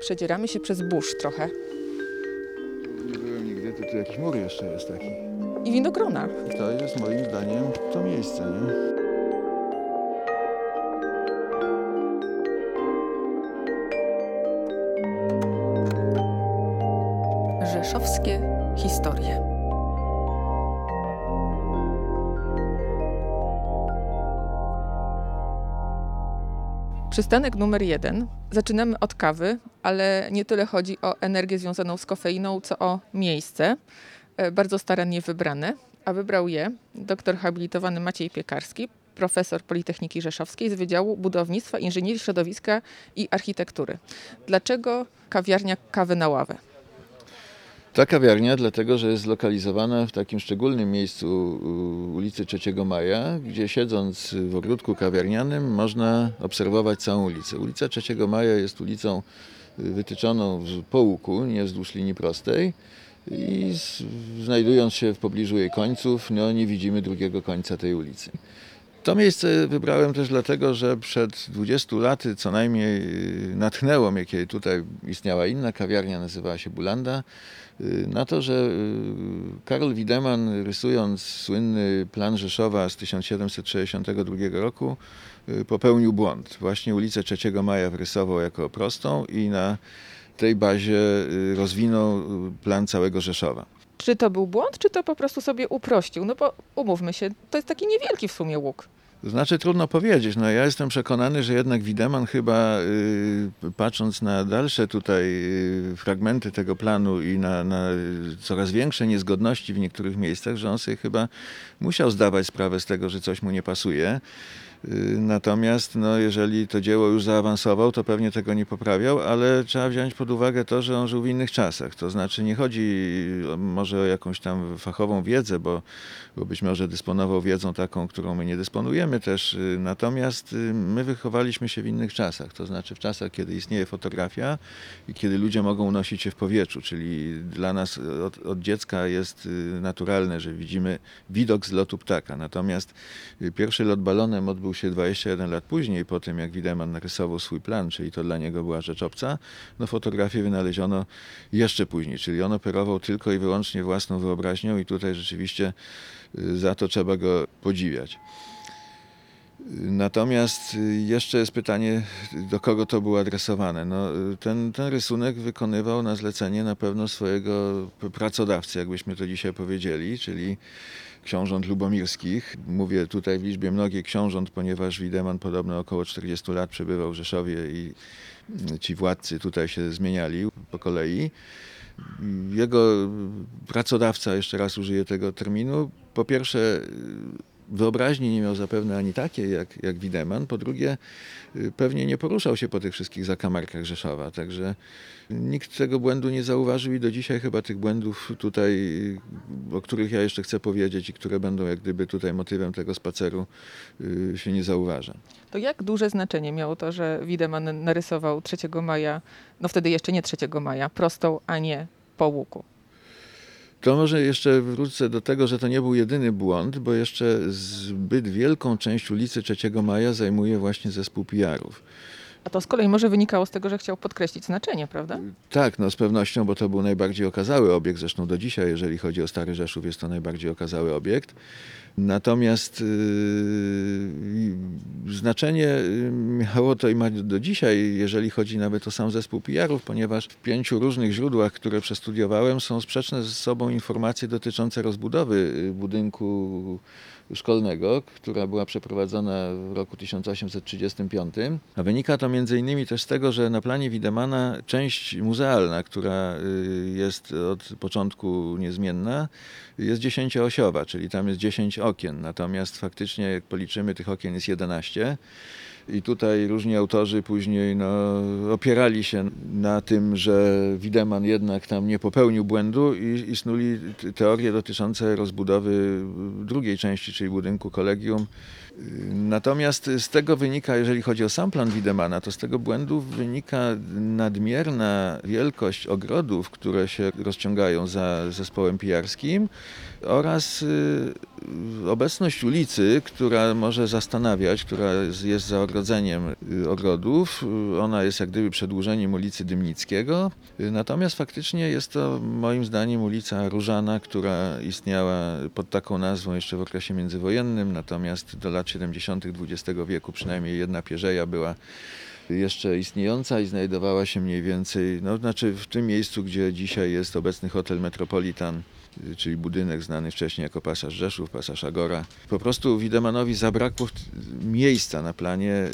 Przedzieramy się przez burz trochę. Nie byłem nigdy, to tu jakiś mur jeszcze jest taki. I winogrona. I to jest moim zdaniem to miejsce, nie? Rzeszowskie historie. Przystanek numer jeden. Zaczynamy od kawy, ale nie tyle chodzi o energię związaną z kofeiną, co o miejsce. E, Bardzo starannie wybrane, a wybrał je doktor habilitowany Maciej Piekarski, profesor Politechniki Rzeszowskiej z Wydziału Budownictwa, Inżynierii Środowiska i Architektury. Dlaczego kawiarnia kawy na ławę? Ta kawiarnia dlatego, że jest zlokalizowana w takim szczególnym miejscu ulicy 3 Maja, gdzie siedząc w ogródku kawiarnianym można obserwować całą ulicę. Ulica 3 Maja jest ulicą wytyczoną po łuku, nie wzdłuż linii prostej i znajdując się w pobliżu jej końców, no, nie widzimy drugiego końca tej ulicy. To miejsce wybrałem też dlatego, że przed 20 laty co najmniej y, natchnęło mnie, kiedy tutaj istniała inna kawiarnia, nazywała się Bulanda, y, na to, że y, Karol Wiedemann rysując słynny plan Rzeszowa z 1762 roku popełnił błąd. Właśnie ulicę 3 Maja wyrysował jako prostą i na tej bazie rozwinął plan całego Rzeszowa. Czy to był błąd, czy to po prostu sobie uprościł? No bo umówmy się, to jest taki niewielki w sumie łuk. Znaczy trudno powiedzieć. No, ja jestem przekonany, że jednak Wiedemann chyba y, patrząc na dalsze tutaj y, fragmenty tego planu i na, na coraz większe niezgodności w niektórych miejscach, że on sobie chyba musiał zdawać sprawę z tego, że coś mu nie pasuje. Y, Natomiast no, jeżeli to dzieło już zaawansował, to pewnie tego nie poprawiał, ale trzeba wziąć pod uwagę to, że on żył w innych czasach. To znaczy nie chodzi o- może o jakąś tam fachową wiedzę, bo, bo być może dysponował wiedzą taką, którą my nie dysponujemy też. y, Natomiast y, my wychowaliśmy się w innych czasach, to znaczy w czasach, kiedy istnieje fotografia i kiedy ludzie mogą unosić się w powietrzu, czyli dla nas od, od dziecka jest y, naturalne, że widzimy widok z lotu ptaka. Natomiast y, pierwszy lot balonem odbył się 21 lat później, po tym jak Wiedemann narysował swój plan, czyli to dla niego była rzecz obca. No fotografię wynaleziono jeszcze później, czyli on operował tylko i wyłącznie własną wyobraźnią i tutaj rzeczywiście y, za to trzeba go podziwiać. Natomiast y, jeszcze jest pytanie, do kogo to było adresowane. No, y, ten, ten rysunek wykonywał na zlecenie na pewno swojego pracodawcy, jakbyśmy to dzisiaj powiedzieli, czyli książąt lubomirskich. Mówię tutaj w liczbie mnogiej książąt, ponieważ Wiedemann podobno około 40 lat przebywał w Rzeszowie i ci władcy tutaj się zmieniali po kolei. Jego pracodawca, jeszcze raz użyję tego terminu, po pierwsze wyobraźni nie miał zapewne ani takiej jak, jak Wiedemann, po drugie y, pewnie nie poruszał się po tych wszystkich zakamarkach Rzeszowa, także nikt tego błędu nie zauważył i do dzisiaj chyba tych błędów tutaj, y, o których ja jeszcze chcę powiedzieć i które będą jak gdyby tutaj motywem tego spaceru y, się nie zauważa. To jak duże znaczenie miało to, że Wiedemann narysował 3 maja, no wtedy jeszcze nie 3 maja, prostą, a nie po łuku? To może jeszcze wrócę do tego, że to nie był jedyny błąd, bo jeszcze zbyt wielką część ulicy 3 Maja zajmuje właśnie zespół PR-ów. A to z kolei może wynikało z tego, że chciał podkreślić znaczenie, prawda? Tak, no z pewnością, bo to był najbardziej okazały obiekt, zresztą do dzisiaj, jeżeli chodzi o Stary Rzeszów, jest to najbardziej okazały obiekt. Natomiast yy, znaczenie yy, miało to i ma do dzisiaj, jeżeli chodzi nawet o sam zespół PR-ów, ponieważ w pięciu różnych źródłach, które przestudiowałem, są sprzeczne ze sobą informacje dotyczące rozbudowy yy, budynku szkolnego, która była przeprowadzona w roku 1835. A wynika to między innymi też z tego, że na planie Wiedemana część muzealna, która y, jest od początku niezmienna, jest dziesięcioosiowa, czyli tam jest 10 okien. Natomiast faktycznie, jak policzymy, tych okien jest 11. I tutaj różni autorzy później no, opierali się na tym, że Wiedemann jednak tam nie popełnił błędu i, i snuli teorie dotyczące rozbudowy drugiej części, czyli budynku kolegium. Natomiast z tego wynika, jeżeli chodzi o sam plan Widemana, to z tego błędu wynika nadmierna wielkość ogrodów, które się rozciągają za zespołem pijarskim oraz y, obecność ulicy, która może zastanawiać, która jest za ogrodzeniem y, ogrodów. Y, Ona jest jak gdyby przedłużeniem ulicy Dymnickiego. Natomiast faktycznie jest to moim zdaniem ulica Różana, która istniała pod taką nazwą jeszcze w okresie międzywojennym, natomiast do lat 70. XX wieku przynajmniej jedna pierzeja była jeszcze istniejąca i znajdowała się mniej więcej, no znaczy w tym miejscu, gdzie dzisiaj jest obecny hotel Metropolitan, czyli budynek znany wcześniej jako Pasaż Rzeszów, Pasaż Agora. Po prostu Widemanowi zabrakło miejsca na planie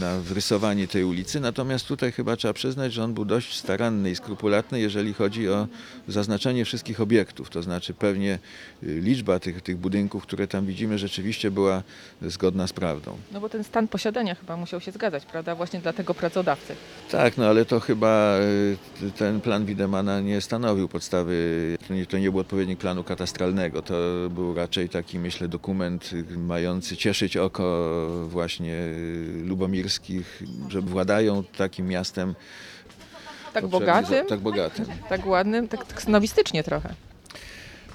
na wrysowanie tej ulicy, natomiast tutaj chyba trzeba przyznać, że on był dość staranny i skrupulatny, jeżeli chodzi o zaznaczenie wszystkich obiektów, to znaczy pewnie y, liczba tych, tych budynków, które tam widzimy, rzeczywiście była zgodna z prawdą. No bo ten stan posiadania chyba musiał się zgadzać, prawda? Właśnie dla tego pracodawcy. Tak, no ale to chyba y, ten plan Widemana nie stanowił podstawy, to nie, to nie był odpowiednik planu katastralnego. To był raczej taki, myślę, dokument mający cieszyć oko właśnie lubomirskich, że władają takim miastem. Tak bogatym, Tak bogatym. tak ładnym, tak, tak snowistycznie trochę.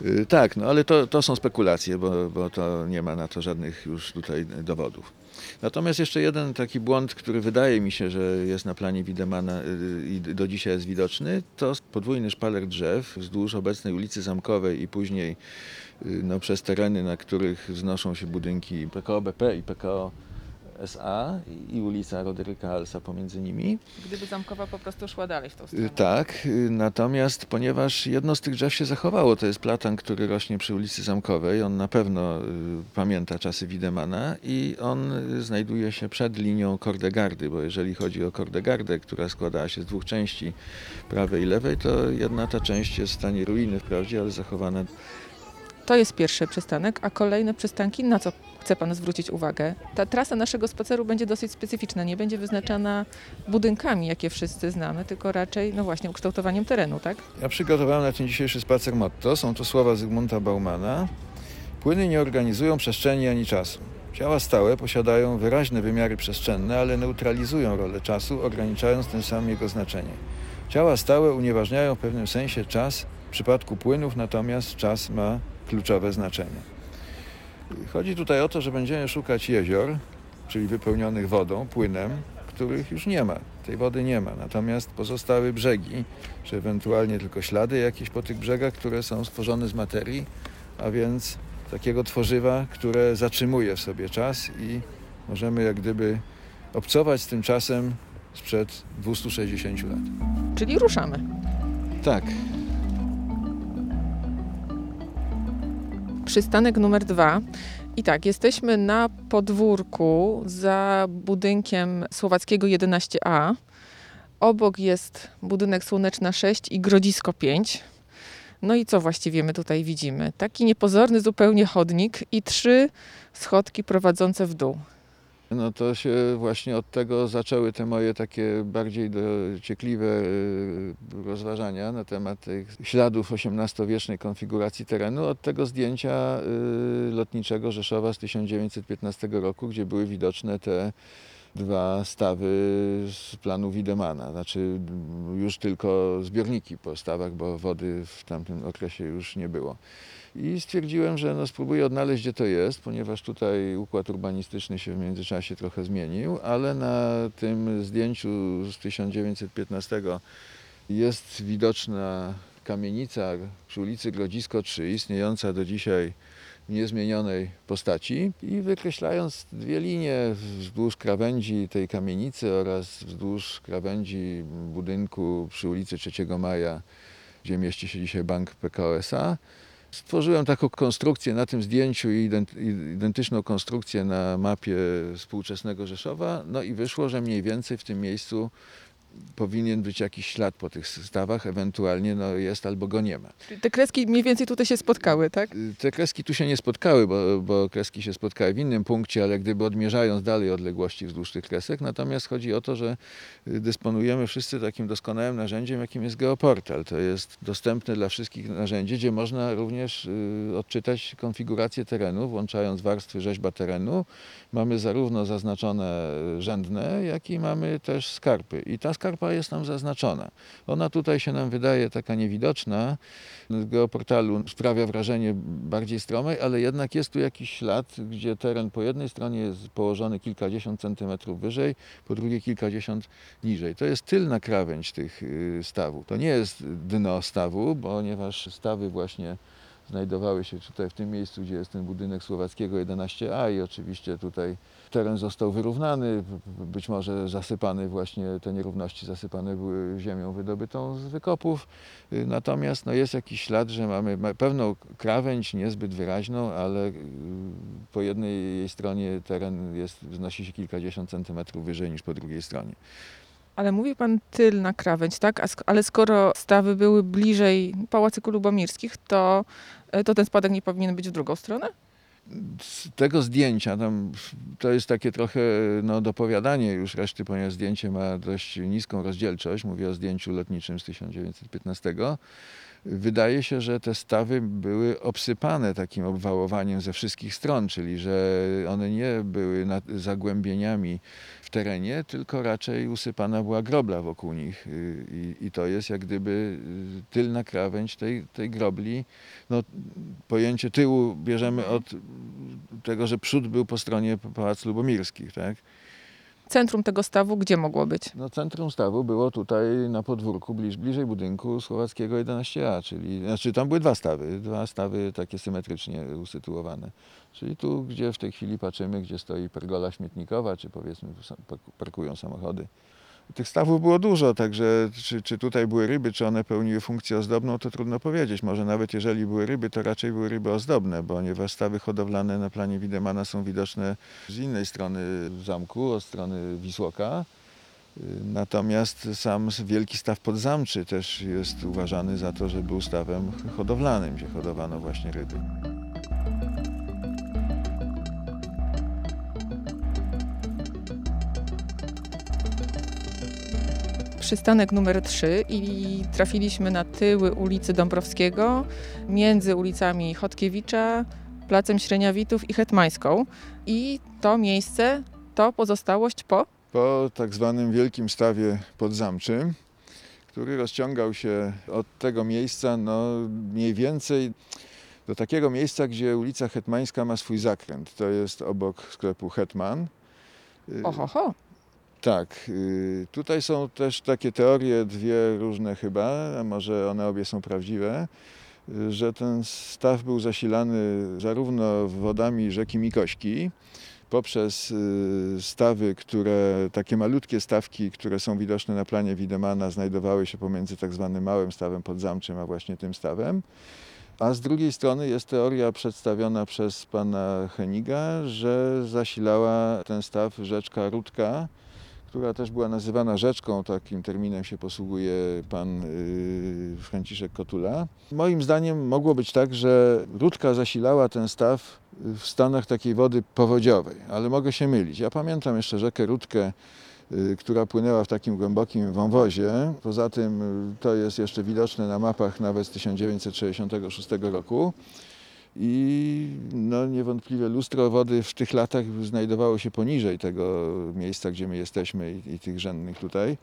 Y, Tak, no ale to, to są spekulacje, bo, bo to nie ma na to żadnych już tutaj dowodów. Natomiast jeszcze jeden taki błąd, który wydaje mi się, że jest na planie Widemana y, i do dzisiaj jest widoczny, to podwójny szpaler drzew wzdłuż obecnej ulicy Zamkowej i później y, no, przez tereny, na których wznoszą się budynki PKO BP i PKO SA i ulica Roderyka Alsa pomiędzy nimi. Gdyby Zamkowa po prostu szła dalej w tą Y, stronę. Tak, y, natomiast ponieważ jedno z tych drzew się zachowało, to jest platan, który rośnie przy ulicy Zamkowej, on na pewno y, pamięta czasy Widemana i on znajduje się przed linią Kordegardy, bo jeżeli chodzi o Kordegardę, która składała się z dwóch części, prawej i lewej, to jedna ta część jest w stanie ruiny wprawdzie, ale zachowana To jest pierwszy przystanek, a kolejne przystanki, na co chce Pan zwrócić uwagę? Ta trasa naszego spaceru będzie dosyć specyficzna, nie będzie wyznaczana budynkami, jakie wszyscy znamy, tylko raczej, no właśnie, ukształtowaniem terenu, tak? Ja przygotowałem na ten dzisiejszy spacer motto. Są to słowa Zygmunta Baumana. Płyny nie organizują przestrzeni ani czasu. Ciała stałe posiadają wyraźne wymiary przestrzenne, ale neutralizują rolę czasu, ograniczając tym samym jego znaczenie. Ciała stałe unieważniają w pewnym sensie czas, w przypadku płynów natomiast czas ma kluczowe znaczenie. Chodzi tutaj o to, że będziemy szukać jezior, czyli wypełnionych wodą, płynem, których już nie ma. Tej wody nie ma. Natomiast pozostały brzegi, czy ewentualnie tylko ślady jakieś po tych brzegach, które są stworzone z materii, a więc takiego tworzywa, które zatrzymuje w sobie czas i możemy jak gdyby obcować z tym czasem sprzed 260 lat. Czyli ruszamy. Tak, Przystanek numer dwa. I tak, jesteśmy na podwórku za budynkiem Słowackiego 11A. Obok jest budynek Słoneczna 6 i Grodzisko 5. No i co właściwie my tutaj widzimy? Taki niepozorny zupełnie chodnik i trzy schodki prowadzące w dół. No to się właśnie od tego zaczęły te moje takie bardziej dociekliwe y, rozważania na temat tych śladów XVIII-wiecznej konfiguracji terenu, od tego zdjęcia y, lotniczego Rzeszowa z 1915 roku, gdzie były widoczne te dwa stawy z planu Widemana, znaczy już tylko zbiorniki po stawach, bo wody w tamtym okresie już nie było. I stwierdziłem, że no spróbuję odnaleźć, gdzie to jest, ponieważ tutaj układ urbanistyczny się w międzyczasie trochę zmienił, ale na tym zdjęciu z 1915 jest widoczna kamienica przy ulicy Grodzisko 3, istniejąca do dzisiaj niezmienionej postaci. I wykreślając dwie linie wzdłuż krawędzi tej kamienicy oraz wzdłuż krawędzi budynku przy ulicy 3 Maja, gdzie mieści się dzisiaj Bank PKO SA, Stworzyłem taką konstrukcję na tym zdjęciu i ident- i identyczną konstrukcję na mapie współczesnego Rzeszowa. No i wyszło, że mniej więcej w tym miejscu powinien być jakiś ślad po tych stawach, ewentualnie no, jest albo go nie ma. Czyli Te kreski mniej więcej tutaj się spotkały, tak? Y, Te kreski tu się nie spotkały, bo, bo kreski się spotkały w innym punkcie, ale gdyby odmierzając dalej odległości wzdłuż tych kresek, natomiast chodzi o to, że y, dysponujemy wszyscy takim doskonałym narzędziem, jakim jest geoportal. To jest dostępne dla wszystkich narzędzie, gdzie można również y, odczytać konfigurację terenu, włączając warstwy rzeźba terenu. Mamy zarówno zaznaczone rzędne, jak i mamy też skarpy. I ta skarpa jest nam zaznaczona. Ona tutaj się nam wydaje taka niewidoczna. Geoportalu sprawia wrażenie bardziej stromej, ale jednak jest tu jakiś ślad, gdzie teren po jednej stronie jest położony kilkadziesiąt centymetrów wyżej, po drugiej kilkadziesiąt niżej. To jest tylna krawędź tych y, stawów. To nie jest dno stawu, ponieważ stawy właśnie znajdowały się tutaj w tym miejscu, gdzie jest ten budynek Słowackiego 11A i oczywiście tutaj teren został wyrównany, być może zasypany właśnie, te nierówności zasypane były ziemią wydobytą z wykopów. Natomiast no, jest jakiś ślad, że mamy ma- pewną krawędź, niezbyt wyraźną, ale y, po jednej jej stronie teren jest, wznosi się kilkadziesiąt centymetrów wyżej niż po drugiej stronie. Ale mówi pan tylna krawędź, tak? Ale skoro stawy były bliżej pałacyku lubomirskich, to, to ten spadek nie powinien być w drugą stronę? z tego zdjęcia, tam to jest takie trochę no, dopowiadanie już reszty, ponieważ zdjęcie ma dość niską rozdzielczość, mówię o zdjęciu lotniczym z 1915, wydaje się, że te stawy były obsypane takim obwałowaniem ze wszystkich stron, czyli że one nie były nad zagłębieniami w terenie, tylko raczej usypana była grobla wokół nich Y, i, i to jest jak gdyby y, tylna krawędź tej, tej grobli. No, pojęcie tyłu bierzemy od tego, że przód był po stronie Pałac Lubomirskich, tak? Centrum tego stawu gdzie mogło być? No centrum stawu było tutaj na podwórku, bliż, bliżej budynku Słowackiego 11A, czyli, znaczy tam były dwa stawy, dwa stawy takie symetrycznie usytuowane. Czyli tu, gdzie w tej chwili patrzymy, gdzie stoi pergola śmietnikowa, czy powiedzmy parkują samochody. Tych stawów było dużo, także czy, czy tutaj były ryby, czy one pełniły funkcję ozdobną, to trudno powiedzieć. Może nawet jeżeli były ryby, to raczej były ryby ozdobne, ponieważ stawy hodowlane na planie Widemana są widoczne z innej strony zamku, od strony Wisłoka. Natomiast sam wielki staw podzamczy też jest uważany za to, że był stawem hodowlanym, gdzie hodowano właśnie ryby. Przystanek numer 3 i trafiliśmy na tyły ulicy Dąbrowskiego między ulicami Chodkiewicza, Placem Śreniawitów i Hetmańską. I to miejsce to pozostałość po Po tak zwanym wielkim stawie podzamczym, który rozciągał się od tego miejsca no, mniej więcej do takiego miejsca, gdzie ulica Hetmańska ma swój zakręt. To jest obok sklepu Hetman. Y, ohoho. Tak, y, tutaj są też takie teorie, dwie różne chyba, a może one obie są prawdziwe, y, że ten staw był zasilany zarówno wodami rzeki Mikośki, poprzez y, stawy, które, takie malutkie stawki, które są widoczne na planie Widemana, znajdowały się pomiędzy tak zwanym małym stawem podzamczym, a właśnie tym stawem. A z drugiej strony jest teoria przedstawiona przez pana Heniga, że zasilała ten staw rzeczka Rutka, która też była nazywana rzeczką, takim terminem się posługuje pan y, Franciszek Kotula. Moim zdaniem mogło być tak, że Rutka zasilała ten staw w stanach takiej wody powodziowej, ale mogę się mylić. Ja pamiętam jeszcze rzekę Rutkę, y, która płynęła w takim głębokim wąwozie. Poza tym y, to jest jeszcze widoczne na mapach nawet z 1966 roku. I no, niewątpliwie lustro wody w tych latach znajdowało się poniżej tego miejsca, gdzie my jesteśmy i, i tych rzędnych tutaj.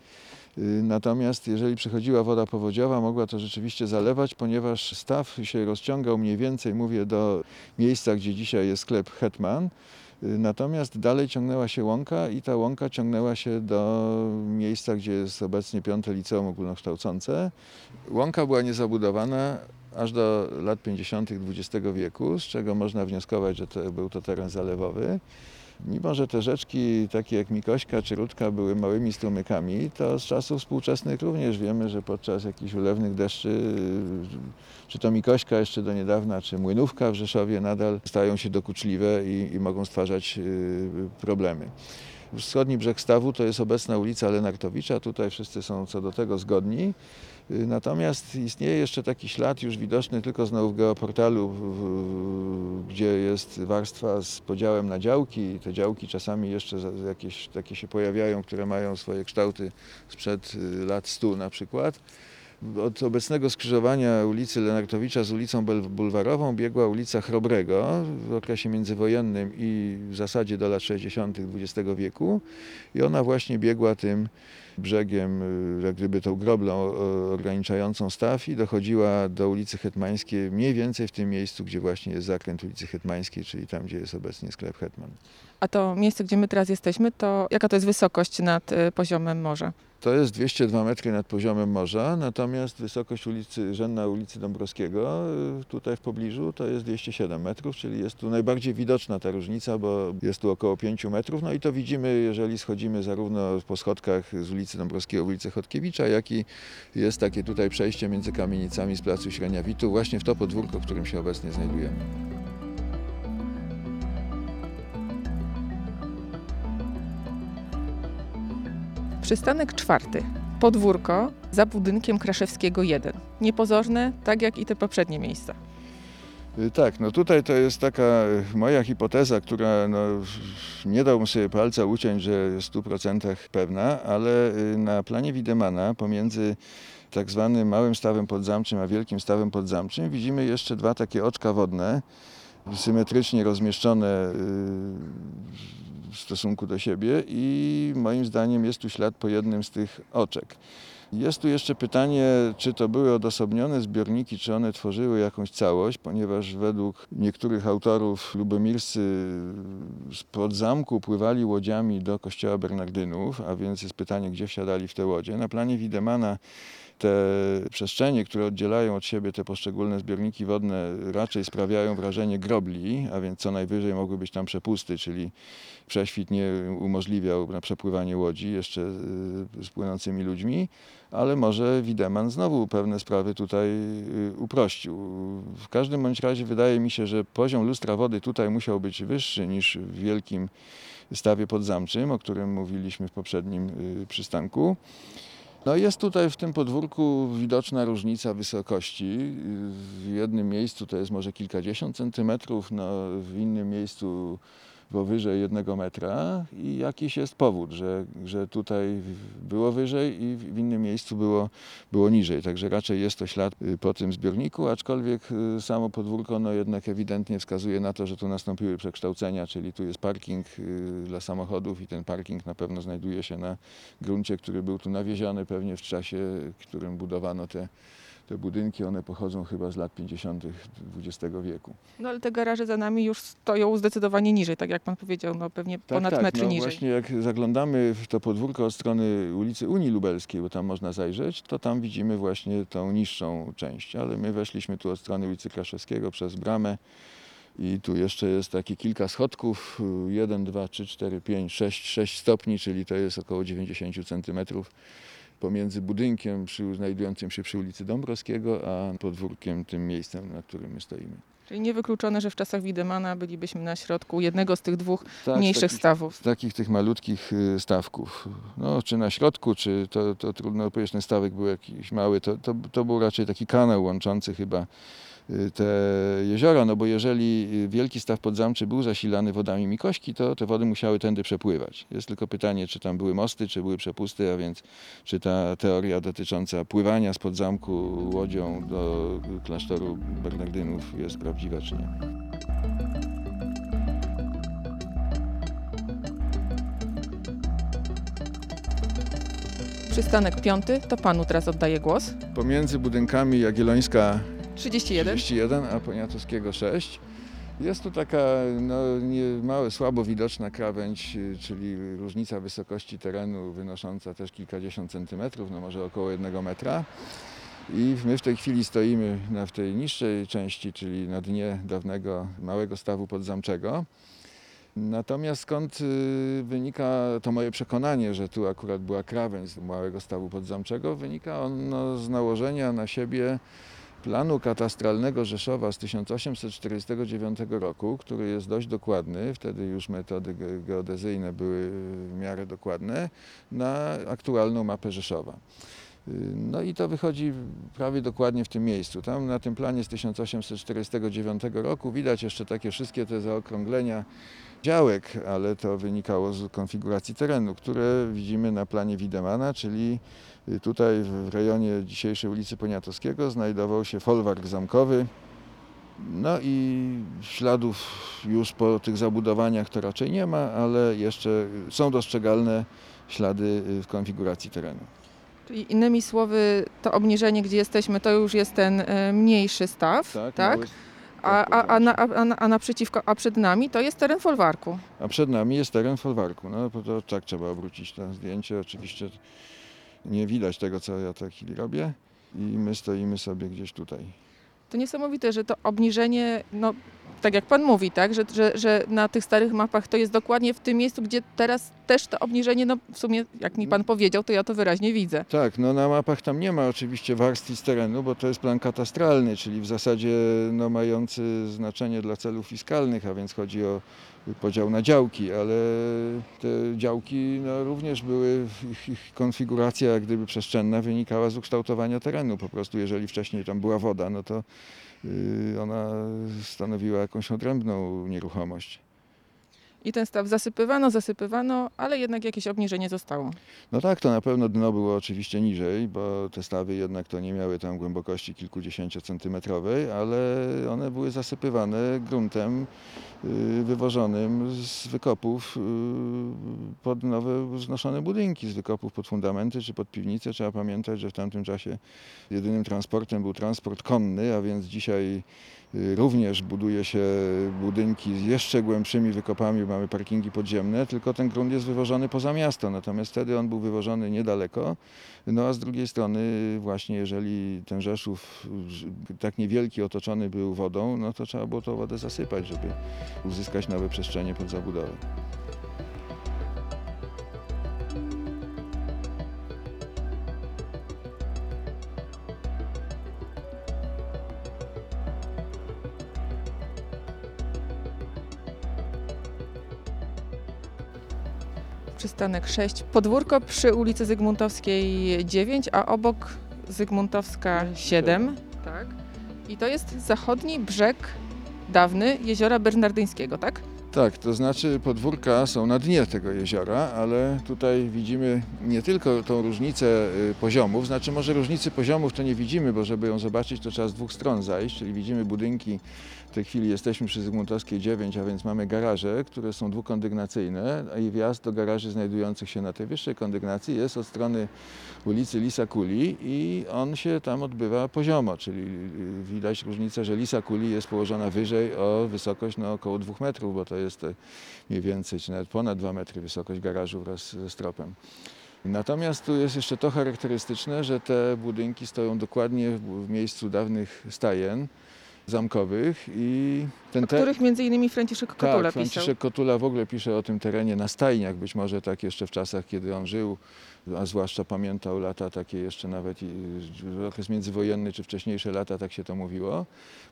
Y, Natomiast jeżeli przychodziła woda powodziowa, mogła to rzeczywiście zalewać, ponieważ staw się rozciągał mniej więcej, mówię, do miejsca, gdzie dzisiaj jest sklep Hetman. Y, Natomiast dalej ciągnęła się łąka i ta łąka ciągnęła się do miejsca, gdzie jest obecnie piąte liceum ogólnokształcące. Łąka była niezabudowana aż do lat 50. XX wieku, z czego można wnioskować, że to, był to teren zalewowy. Mimo, że te rzeczki, takie jak Mikośka czy Rutka, były małymi strumykami, to z czasów współczesnych również wiemy, że podczas jakichś ulewnych deszczy, czy to Mikośka jeszcze do niedawna, czy Młynówka w Rzeszowie nadal stają się dokuczliwe i, i mogą stwarzać y, problemy. Wschodni brzeg stawu to jest obecna ulica Lenartowicza, tutaj wszyscy są co do tego zgodni. Y, Natomiast istnieje jeszcze taki ślad już widoczny tylko znowu w geoportalu, gdzie jest warstwa z podziałem na działki. Te działki czasami jeszcze jakieś takie się pojawiają, które mają swoje kształty sprzed y, lat 100 na przykład. Od obecnego skrzyżowania ulicy Lenartowicza z ulicą Bulwarową biegła ulica Chrobrego w okresie międzywojennym i w zasadzie do lat 60. XX wieku. I ona właśnie biegła tym brzegiem, y, jak gdyby tą groblą ograniczającą staw i dochodziła do ulicy Hetmańskiej, mniej więcej w tym miejscu, gdzie właśnie jest zakręt ulicy Hetmańskiej, czyli tam, gdzie jest obecnie sklep Hetman. A to miejsce, gdzie my teraz jesteśmy, to jaka to jest wysokość nad y, poziomem morza? To jest 202 metry nad poziomem morza, natomiast wysokość ulicy, rzędna ulicy Dąbrowskiego y, tutaj w pobliżu to jest 207 metrów, czyli jest tu najbardziej widoczna ta różnica, bo jest tu około 5 metrów. No i to widzimy, jeżeli schodzimy zarówno po schodkach z ulicy Dąbrowskiego w ulicę Chodkiewicza, jak i jest takie tutaj przejście między kamienicami z placu Śreniawitu, właśnie w to podwórko, w którym się obecnie znajdujemy. Przystanek czwarty. Podwórko za budynkiem Kraszewskiego 1. Niepozorne, tak jak i te poprzednie miejsca. Y, Tak, no tutaj to jest taka y, moja hipoteza, która no, nie dałbym sobie palca uciąć, że jest w 100% pewna, ale y, na planie Widemana pomiędzy tak zwanym małym stawem podzamczym a wielkim stawem podzamczym widzimy jeszcze dwa takie oczka wodne, symetrycznie rozmieszczone y, w stosunku do siebie i moim zdaniem jest tu ślad po jednym z tych oczek. Jest tu jeszcze pytanie, czy to były odosobnione zbiorniki, czy one tworzyły jakąś całość, ponieważ według niektórych autorów lubomirscy z zamku pływali łodziami do kościoła Bernardynów, a więc jest pytanie, gdzie wsiadali w te łodzie. Na planie Widemana te przestrzenie, które oddzielają od siebie te poszczególne zbiorniki wodne, raczej sprawiają wrażenie grobli, a więc co najwyżej mogły być tam przepusty, czyli prześwit nie umożliwiał na przepływanie łodzi jeszcze y, z płynącymi ludźmi, ale może Wideman znowu pewne sprawy tutaj y, uprościł. W każdym bądź razie wydaje mi się, że poziom lustra wody tutaj musiał być wyższy niż w wielkim stawie podzamczym, o którym mówiliśmy w poprzednim y, przystanku. No jest tutaj w tym podwórku widoczna różnica wysokości. W jednym miejscu to jest może kilkadziesiąt centymetrów, no w innym miejscu powyżej jednego metra i jakiś jest powód, że, że tutaj było wyżej i w innym miejscu było, było niżej. Także raczej jest to ślad y, po tym zbiorniku, aczkolwiek y, samo podwórko no jednak ewidentnie wskazuje na to, że tu nastąpiły przekształcenia, czyli tu jest parking y, dla samochodów i ten parking na pewno znajduje się na gruncie, który był tu nawieziony pewnie w czasie, w którym budowano te, te budynki. One pochodzą chyba z lat 50. XX wieku. No ale te garaże za nami już stoją zdecydowanie niżej, tak jak pan powiedział, no pewnie ponad metr no niżej. Właśnie jak zaglądamy w to podwórko od strony ulicy Unii Lubelskiej, bo tam można zajrzeć, to tam widzimy właśnie tą niższą część. Ale my weszliśmy tu od strony ulicy Kraszewskiego przez bramę i tu jeszcze jest takie kilka schodków, 1, 2, 3, 4, 5, 6, 6 stopni, czyli to jest około 90 centymetrów pomiędzy budynkiem przy, znajdującym się przy ulicy Dąbrowskiego, a podwórkiem, tym miejscem, na którym my stoimy. Czyli niewykluczone, że w czasach Widemana bylibyśmy na środku jednego z tych dwóch Tak, mniejszych takich- stawów. takich tych malutkich y, stawków. No, czy na środku, czy to, to trudno powiedzieć, ten stawek był jakiś mały, to, to, to był raczej taki kanał łączący chyba te jeziora, no bo jeżeli y, wielki staw podzamczy był zasilany wodami Mikośki, to te wody musiały tędy przepływać. Jest tylko pytanie, czy tam były mosty, czy były przepusty, a więc czy ta teoria dotycząca pływania z podzamku łodzią do klasztoru Bernardynów jest prawdziwa, czy nie. Przystanek piąty, to panu teraz oddaję głos. Pomiędzy budynkami Jagiellońska 31. 31, a Poniatowskiego 6. Jest tu taka no, nie, małe, słabo widoczna krawędź, czyli różnica wysokości terenu wynosząca też kilkadziesiąt centymetrów, no może około jednego metra. I my w tej chwili stoimy na, w tej niższej części, czyli na dnie dawnego małego stawu podzamczego. Natomiast skąd y, wynika to moje przekonanie, że tu akurat była krawędź z małego stawu podzamczego, wynika ono z nałożenia na siebie planu katastralnego Rzeszowa z 1849 roku, który jest dość dokładny, wtedy już metody ge- geodezyjne były w miarę dokładne, na aktualną mapę Rzeszowa. Y, No i to wychodzi prawie dokładnie w tym miejscu. Tam na tym planie z 1849 roku widać jeszcze takie wszystkie te zaokrąglenia działek, ale to wynikało z konfiguracji terenu, które widzimy na planie Widemana, czyli tutaj w rejonie dzisiejszej ulicy Poniatowskiego znajdował się folwark zamkowy. No i śladów już po tych zabudowaniach to raczej nie ma, ale jeszcze są dostrzegalne ślady y, w konfiguracji terenu. Czyli innymi słowy, to obniżenie, gdzie jesteśmy, to już jest ten e, mniejszy staw, tak? mały- A, a, a, na, a, na- a naprzeciwko, a przed nami to jest teren folwarku. A przed nami jest teren folwarku. No to tak trzeba obrócić to zdjęcie. Oczywiście nie widać tego, co ja w tej chwili robię. I my stoimy sobie gdzieś tutaj. To niesamowite, że to obniżenie, no tak jak pan mówi, tak, że, że, że na tych starych mapach to jest dokładnie w tym miejscu, gdzie teraz też to obniżenie, no w sumie jak mi pan powiedział, to ja to wyraźnie widzę. Tak, no na mapach tam nie ma oczywiście warstwy z terenu, bo to jest plan katastralny, czyli w zasadzie no, mający znaczenie dla celów fiskalnych, a więc chodzi o podział na działki, ale te działki no, również były, ich, ich konfiguracja jak gdyby przestrzenna wynikała z ukształtowania terenu. Po prostu jeżeli wcześniej tam była woda, no to ona stanowiła jakąś odrębną nieruchomość. I ten staw zasypywano, zasypywano, ale jednak jakieś obniżenie zostało. No tak, to na pewno dno było oczywiście niżej, bo te stawy jednak to nie miały tam głębokości kilkudziesięciocentymetrowej, ale one były zasypywane gruntem y, wywożonym z wykopów y, pod nowe wznoszone budynki, z wykopów pod fundamenty czy pod piwnice. Trzeba pamiętać, że w tamtym czasie jedynym transportem był transport konny, a więc dzisiaj również buduje się budynki z jeszcze głębszymi wykopami, mamy parkingi podziemne, tylko ten grunt jest wywożony poza miasto, natomiast wtedy on był wywożony niedaleko. No a z drugiej strony właśnie jeżeli ten Rzeszów y, tak niewielki otoczony był wodą, no to trzeba było tą wodę zasypać, żeby uzyskać nowe przestrzenie pod zabudowę. Przystanek 6, podwórko przy ulicy Zygmuntowskiej 9, a obok Zygmuntowska 7. Tak. I to jest zachodni brzeg dawny jeziora Bernardyńskiego, tak? Tak, to znaczy podwórka są na dnie tego jeziora, ale tutaj widzimy nie tylko tą różnicę y, poziomów, znaczy może różnicy poziomów to nie widzimy, bo żeby ją zobaczyć to trzeba z dwóch stron zajść, czyli widzimy budynki, w tej chwili jesteśmy przy Zygmuntowskiej 9, a więc mamy garaże, które są dwukondygnacyjne i wjazd do garaży znajdujących się na tej wyższej kondygnacji jest od strony ulicy Lisa Kuli i on się tam odbywa poziomo, czyli y, widać różnicę, że Lisa Kuli jest położona wyżej o wysokość no, około 2 metrów, bo to jest e, mniej więcej, czy nawet ponad 2 metry wysokość garażu wraz ze stropem. Natomiast tu jest jeszcze to charakterystyczne, że te budynki stoją dokładnie w, w miejscu dawnych stajen zamkowych i ten O których między innymi Franciszek Kotula tak, pisał. Franciszek Kotula w ogóle pisze o tym terenie na stajniach, być może tak jeszcze w czasach, kiedy on żył, a zwłaszcza pamiętał lata takie jeszcze nawet okres międzywojenny czy wcześniejsze lata, tak się to mówiło,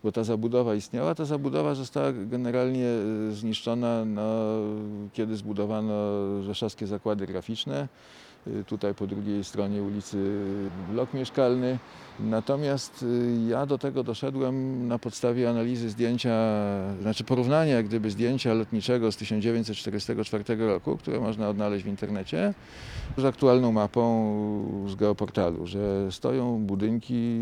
bo ta zabudowa istniała. Ta zabudowa została generalnie e, zniszczona, no, kiedy zbudowano rzeszowskie zakłady graficzne. Y, Tutaj po drugiej stronie ulicy blok mieszkalny. Natomiast y, ja do tego doszedłem na podstawie analizy zdjęcia, znaczy porównania jak gdyby zdjęcia lotniczego z 1944 roku, które można odnaleźć w internecie, z aktualną mapą z geoportalu, że stoją budynki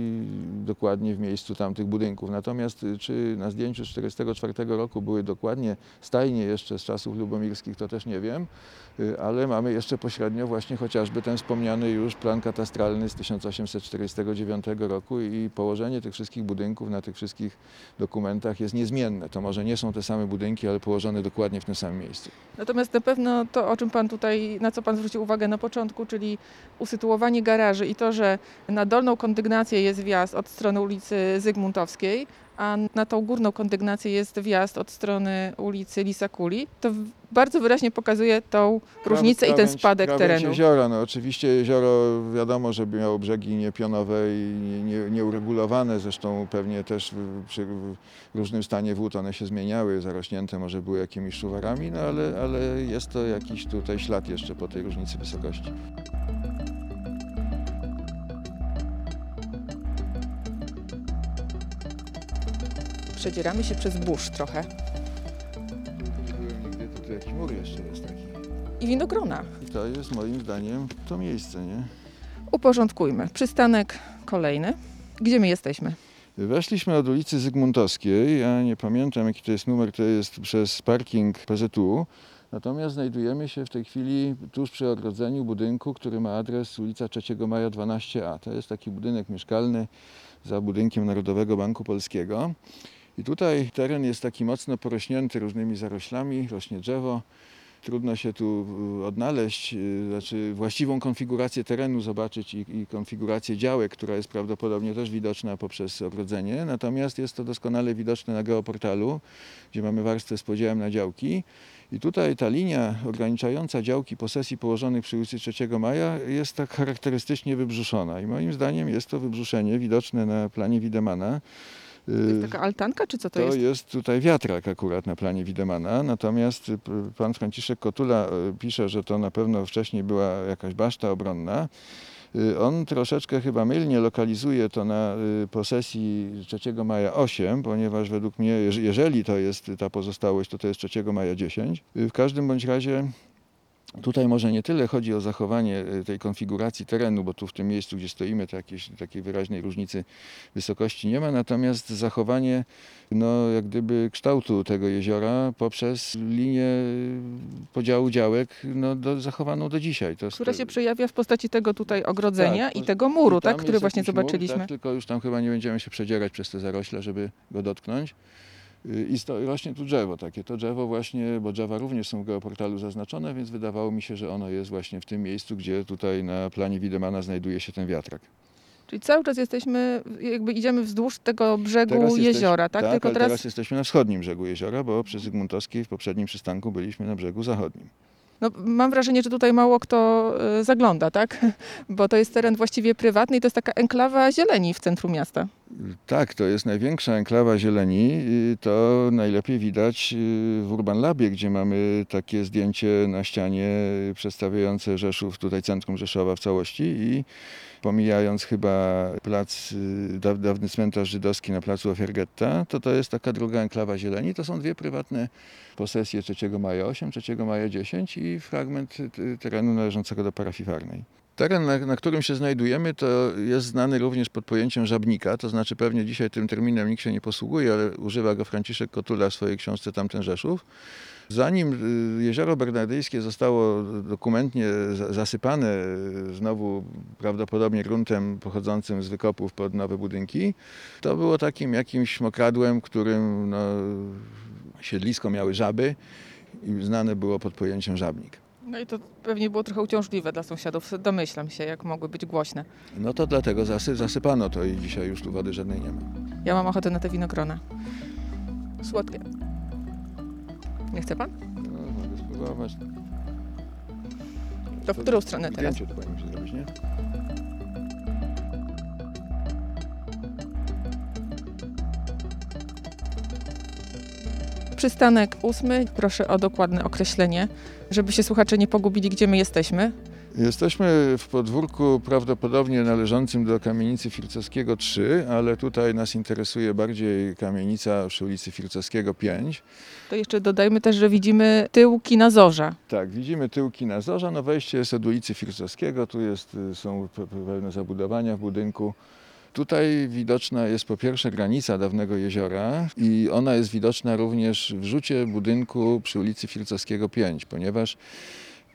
dokładnie w miejscu tamtych budynków. Natomiast y, czy na zdjęciu z 1944 roku były dokładnie stajnie jeszcze z czasów lubomirskich, to też nie wiem, ale mamy jeszcze pośrednio właśnie chociażby ten wspomniany już plan katastralny z 1849 roku i położenie tych wszystkich budynków na tych wszystkich dokumentach jest niezmienne. To może nie są te same budynki, ale położone dokładnie w tym samym miejscu. Natomiast na pewno to, o czym pan tutaj, na co pan zwrócił uwagę na początku, czyli usytuowanie garaży i to, że na dolną kondygnację jest wjazd od strony ulicy Zygmuntowskiej, a na tą górną kondygnację jest wjazd od strony ulicy Lisakuli, to bardzo wyraźnie pokazuje tą różnicę i ten Krawędź- spadek krawędź terenu. jeziora, no oczywiście jezioro wiadomo, że miało brzegi niepionowe i nie- nie- nieuregulowane, zresztą pewnie też w- przy różnym stanie wód one się zmieniały, zarośnięte może były jakimiś szuwarami, no ale, ale jest to jakiś tutaj ślad jeszcze po tej różnicy wysokości. Przedzieramy się przez burz trochę Nie byłem nigdy, tutaj jakiś mur jeszcze jest taki. i winogrona. I to jest moim zdaniem to miejsce, nie? Uporządkujmy. Przystanek kolejny. Gdzie my jesteśmy? Weszliśmy od ulicy Zygmuntowskiej. Ja nie pamiętam, jaki to jest numer, to jest przez parking PZU. Natomiast znajdujemy się w tej chwili tuż przy ogrodzeniu budynku, który ma adres ulica 3 Maja 12A. To jest taki budynek mieszkalny za budynkiem Narodowego Banku Polskiego. I tutaj teren jest taki mocno porośnięty różnymi zaroślami, rośnie drzewo. Trudno się tu y, odnaleźć, y, znaczy właściwą konfigurację terenu zobaczyć i, i konfigurację działek, która jest prawdopodobnie też widoczna poprzez ogrodzenie. Natomiast jest to doskonale widoczne na geoportalu, gdzie mamy warstwę z podziałem na działki. I tutaj ta linia ograniczająca działki posesji położonych przy ulicy 3 Maja jest tak charakterystycznie wybrzuszona. I moim zdaniem jest to wybrzuszenie widoczne na planie Widemana. To jest Y, taka altanka, czy co to, to jest? jest tutaj wiatrak akurat na planie Widemana, natomiast y, pan Franciszek Kotula y, pisze, że to na pewno wcześniej była jakaś baszta obronna. On troszeczkę chyba mylnie lokalizuje to na posesji 3 maja 8, ponieważ według mnie, jeż- jeżeli to jest ta pozostałość, to to jest 3 maja 10. Y, W każdym bądź razie Tutaj może nie tyle chodzi o zachowanie y, tej konfiguracji terenu, bo tu w tym miejscu, gdzie stoimy, to jakiejś takiej wyraźnej różnicy wysokości nie ma, natomiast zachowanie no, jak gdyby kształtu tego jeziora poprzez linię y, podziału działek no, do, zachowaną do dzisiaj. To Która się przejawia w postaci tego tutaj ogrodzenia Tak, i tego muru, i tak, który właśnie jakiś mur, zobaczyliśmy. tak, tylko już tam chyba nie będziemy się przedzierać przez te zarośle, żeby go dotknąć. I sto, rośnie tu drzewo takie. To drzewo właśnie, bo drzewa również są w geoportalu zaznaczone, więc wydawało mi się, że ono jest właśnie w tym miejscu, gdzie tutaj na planie Widemana znajduje się ten wiatrak. Czyli cały czas jesteśmy, jakby idziemy wzdłuż tego brzegu Teraz jesteś- jeziora, tak? Tak, Tylko teraz, teraz jesteśmy na wschodnim brzegu jeziora, bo przy Zygmuntowskiej w poprzednim przystanku byliśmy na brzegu zachodnim. No, mam wrażenie, że tutaj mało kto e, zagląda, tak? Bo to jest teren właściwie prywatny i to jest taka enklawa zieleni w centrum miasta. Tak, to jest największa enklawa zieleni. To najlepiej widać y, w Urban Labie, gdzie mamy takie zdjęcie na ścianie przedstawiające Rzeszów, tutaj centrum Rzeszowa w całości i pomijając chyba plac, y, daw- dawny cmentarz żydowski na placu Ofiar Getta, to to jest taka druga enklawa zieleni. To są dwie prywatne posesje 3 maja 8, 3 maja 10 i fragment y, terenu należącego do parafii Farnej. Teren, na, na którym się znajdujemy, to jest znany również pod pojęciem żabnika, to znaczy pewnie dzisiaj tym terminem nikt się nie posługuje, ale używa go Franciszek Kotula w swojej książce Tamten Rzeszów. Zanim y, jezioro bernardyjskie zostało dokumentnie za- zasypane y, znowu prawdopodobnie gruntem pochodzącym z wykopów pod nowe budynki, to było takim jakimś mokradłem, którym no, siedlisko miały żaby i znane było pod pojęciem żabnik. No i to pewnie było trochę uciążliwe dla sąsiadów. Domyślam się, jak mogły być głośne. No to dlatego zasy, zasypano to i dzisiaj już tu wody żadnej nie ma. Ja mam ochotę na te winogrona. Słodkie. Nie chce pan? No, mogę spróbować. To w którą stronę teraz? Zdjęcie tu powinien się zrobić, nie? Przystanek ósmy. Proszę o dokładne określenie, żeby się słuchacze nie pogubili, gdzie my jesteśmy. Jesteśmy w podwórku prawdopodobnie należącym do kamienicy Fircowskiego 3, ale tutaj nas interesuje bardziej kamienica przy ulicy Fircowskiego 5. To jeszcze dodajmy też, że widzimy tył kina Zorza. Tak, widzimy tyłki na zorza. No wejście jest od ulicy Fircowskiego, tu jest, są pe- pe- pewne zabudowania w budynku. Tutaj widoczna jest po pierwsze granica dawnego jeziora i ona jest widoczna również w rzucie budynku przy ulicy Fircowskiego 5, ponieważ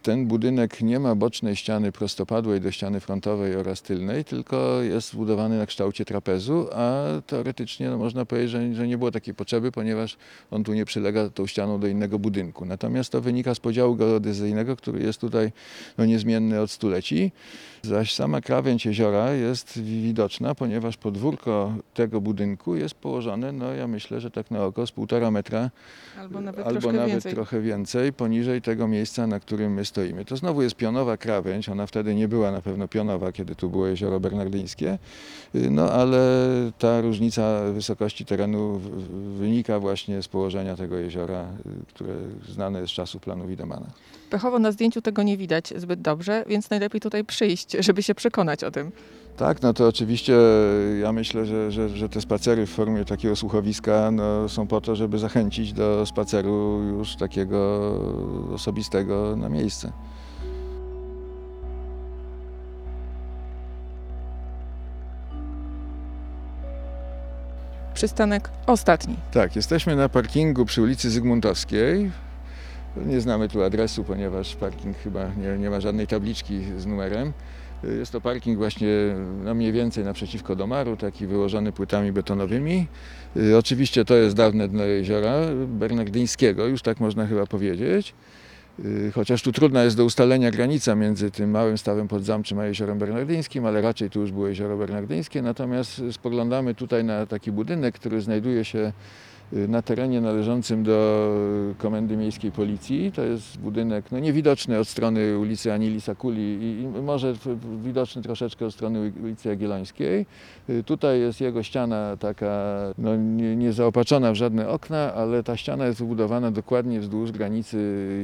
ten budynek nie ma bocznej ściany prostopadłej do ściany frontowej oraz tylnej, tylko jest zbudowany na kształcie trapezu, a teoretycznie no, można powiedzieć, że, że nie było takiej potrzeby, ponieważ on tu nie przylega tą ścianą do innego budynku. Natomiast to wynika z podziału geodezyjnego, który jest tutaj no, niezmienny od stuleci. Zaś sama krawędź jeziora jest widoczna, ponieważ podwórko tego budynku jest położone, no ja myślę, że tak na oko z półtora metra Albo nawet albo troszkę nawet więcej. trochę więcej poniżej tego miejsca, na którym my stoimy. To znowu jest pionowa krawędź, ona wtedy nie była na pewno pionowa, kiedy tu było jezioro bernardyńskie, Y, no ale ta różnica wysokości terenu wynika właśnie z położenia tego jeziora, y, które znane jest z czasów planu Widemana. Pechowo na zdjęciu tego nie widać zbyt dobrze, więc najlepiej tutaj przyjść, żeby się przekonać o tym. Tak, no to oczywiście ja myślę, że, że, że te spacery w formie takiego słuchowiska no, są po to, żeby zachęcić do spaceru już takiego osobistego na miejsce. Przystanek ostatni. Tak, jesteśmy na parkingu przy ulicy Zygmuntowskiej. Nie znamy tu adresu, ponieważ parking chyba nie, nie ma żadnej tabliczki z numerem. Jest to parking właśnie no mniej więcej naprzeciwko Domaru, taki wyłożony płytami betonowymi. Y, Oczywiście to jest dawne dno jeziora bernardyńskiego, już tak można chyba powiedzieć. Y, Chociaż tu trudna jest do ustalenia granica między tym małym stawem podzamczym a jeziorem bernardyńskim, ale raczej tu już było jezioro bernardyńskie. Natomiast spoglądamy tutaj na taki budynek, który znajduje się y, na terenie należącym do Komendy Miejskiej Policji. To jest budynek no, niewidoczny od strony ulicy Anili Sakuli i, może widoczny troszeczkę od strony ulicy Jagiellońskiej. Y, Tutaj jest jego ściana taka no, nie, nie zaopatrzona w żadne okna, ale ta ściana jest wybudowana dokładnie wzdłuż granicy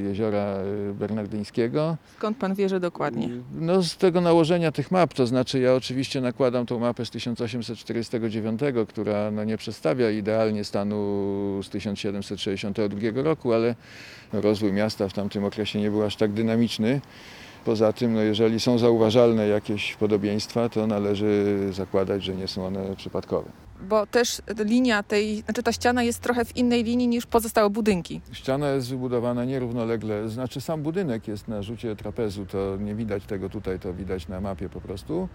jeziora y, bernardyńskiego. Skąd pan wie, że dokładnie? No z tego nałożenia tych map, to znaczy ja oczywiście nakładam tą mapę z 1849, która no, nie przedstawia idealnie stanu z 1762 roku, ale rozwój miasta w tamtym okresie nie był aż tak dynamiczny. Poza tym, no, jeżeli są zauważalne jakieś podobieństwa, to należy zakładać, że nie są one przypadkowe. Bo też linia tej, znaczy ta ściana jest trochę w innej linii niż pozostałe budynki. Ściana jest wybudowana nierównolegle, znaczy sam budynek jest na rzucie trapezu, to nie widać tego tutaj, to widać na mapie po prostu,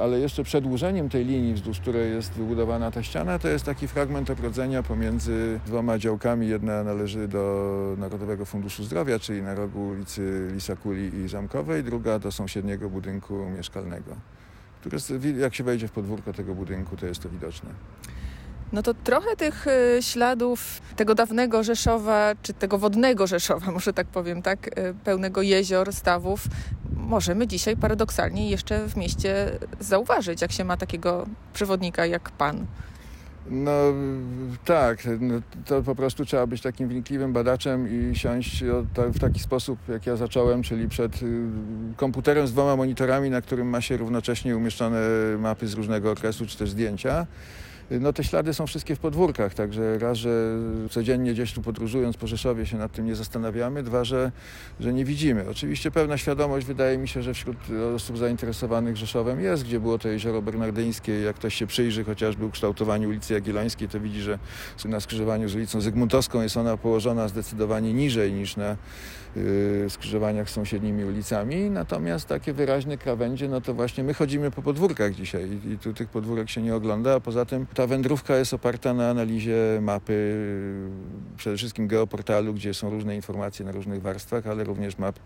ale jeszcze przedłużeniem tej linii, wzdłuż której jest wybudowana ta ściana, to jest taki fragment ogrodzenia pomiędzy dwoma działkami. Jedna należy do Narodowego Funduszu Zdrowia, czyli na rogu ulicy Lisakuli i Zamkowej, druga do sąsiedniego budynku mieszkalnego, który jak się wejdzie w podwórko tego budynku, to jest to widoczne. No to trochę tych y, śladów tego dawnego Rzeszowa, czy tego wodnego Rzeszowa, może tak powiem, tak, y, pełnego jezior, stawów, możemy dzisiaj paradoksalnie jeszcze w mieście zauważyć, jak się ma takiego przewodnika jak pan. No tak, no, to po prostu trzeba być takim wnikliwym badaczem i siąść w taki sposób, jak ja zacząłem, czyli przed y, komputerem z dwoma monitorami, na którym ma się równocześnie umieszczone mapy z różnego okresu, czy też zdjęcia. No te ślady są wszystkie w podwórkach, także raz, że codziennie gdzieś tu podróżując po Rzeszowie się nad tym nie zastanawiamy, dwa, że, że nie widzimy. Oczywiście pewna świadomość wydaje mi się, że wśród osób zainteresowanych Rzeszowem jest, gdzie było to jezioro bernardyńskie. Jak ktoś się przyjrzy chociażby ukształtowaniu ulicy Jagiellońskiej, to widzi, że na skrzyżowaniu z ulicą Zygmuntowską jest ona położona zdecydowanie niżej niż na y, skrzyżowaniach z sąsiednimi ulicami. Natomiast takie wyraźne krawędzie, no to właśnie my chodzimy po podwórkach dzisiaj i, i tu tych podwórek się nie ogląda, a poza tym ta wędrówka jest oparta na analizie mapy, przede wszystkim geoportalu, gdzie są różne informacje na różnych warstwach, ale również map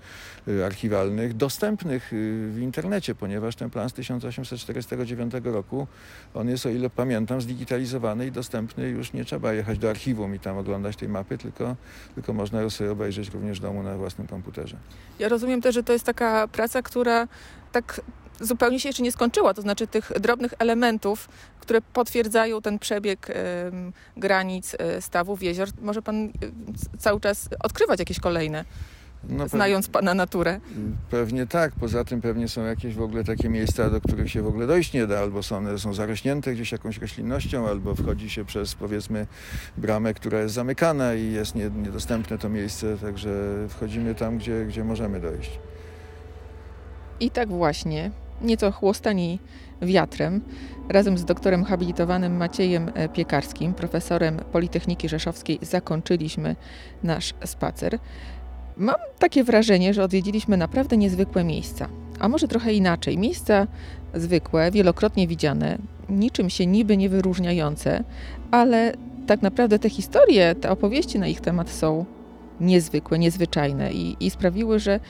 y, archiwalnych, dostępnych y, w internecie, ponieważ ten plan z 1849 roku, on jest, o ile pamiętam, zdigitalizowany i dostępny. Już nie trzeba jechać do archiwum i tam oglądać tej mapy, tylko, tylko można ją sobie obejrzeć również w domu na własnym komputerze. Ja rozumiem też, że to jest taka praca, która tak zupełnie się jeszcze nie skończyła, to znaczy tych drobnych elementów, które potwierdzają ten przebieg granic e, stawów jezior, może pan e, cały czas odkrywać jakieś kolejne, No, znając pana naturę. Pewnie tak. Poza tym pewnie są jakieś w ogóle takie miejsca, do których się w ogóle dojść nie da, albo są one są zarośnięte gdzieś jakąś roślinnością, albo wchodzi się przez powiedzmy bramę, która jest zamykana i jest nie, niedostępne to miejsce, także wchodzimy tam, gdzie, gdzie możemy dojść. I tak właśnie, nieco chłostani wiatrem, razem z doktorem habilitowanym Maciejem e, Piekarskim, profesorem Politechniki Rzeszowskiej, zakończyliśmy nasz spacer. Mam takie wrażenie, że odwiedziliśmy naprawdę niezwykłe miejsca. A może trochę inaczej. Miejsca zwykłe, wielokrotnie widziane, niczym się niby nie wyróżniające, ale tak naprawdę te historie, te opowieści na ich temat są niezwykłe, niezwyczajne i, i sprawiły, że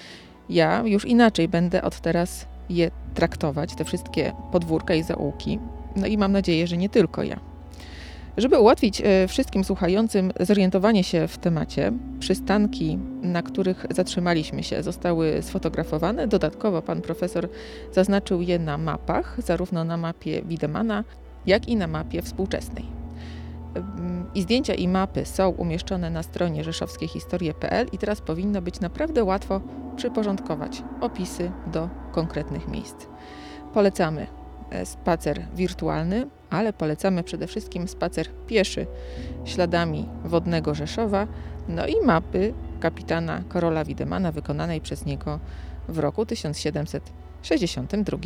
ja już inaczej będę od teraz je traktować, te wszystkie podwórka i zaułki. No i mam nadzieję, że nie tylko ja. Żeby ułatwić e, wszystkim słuchającym zorientowanie się w temacie, przystanki, na których zatrzymaliśmy się, zostały sfotografowane. Dodatkowo pan profesor zaznaczył je na mapach, zarówno na mapie Widemana, jak i na mapie współczesnej. I zdjęcia i mapy są umieszczone na stronie rzeszowskiehistorie.pl i teraz powinno być naprawdę łatwo przyporządkować opisy do konkretnych miejsc. Polecamy e, spacer wirtualny, ale polecamy przede wszystkim spacer pieszy śladami wodnego Rzeszowa, no i mapy kapitana Karola Widemana wykonanej przez niego w roku 1762.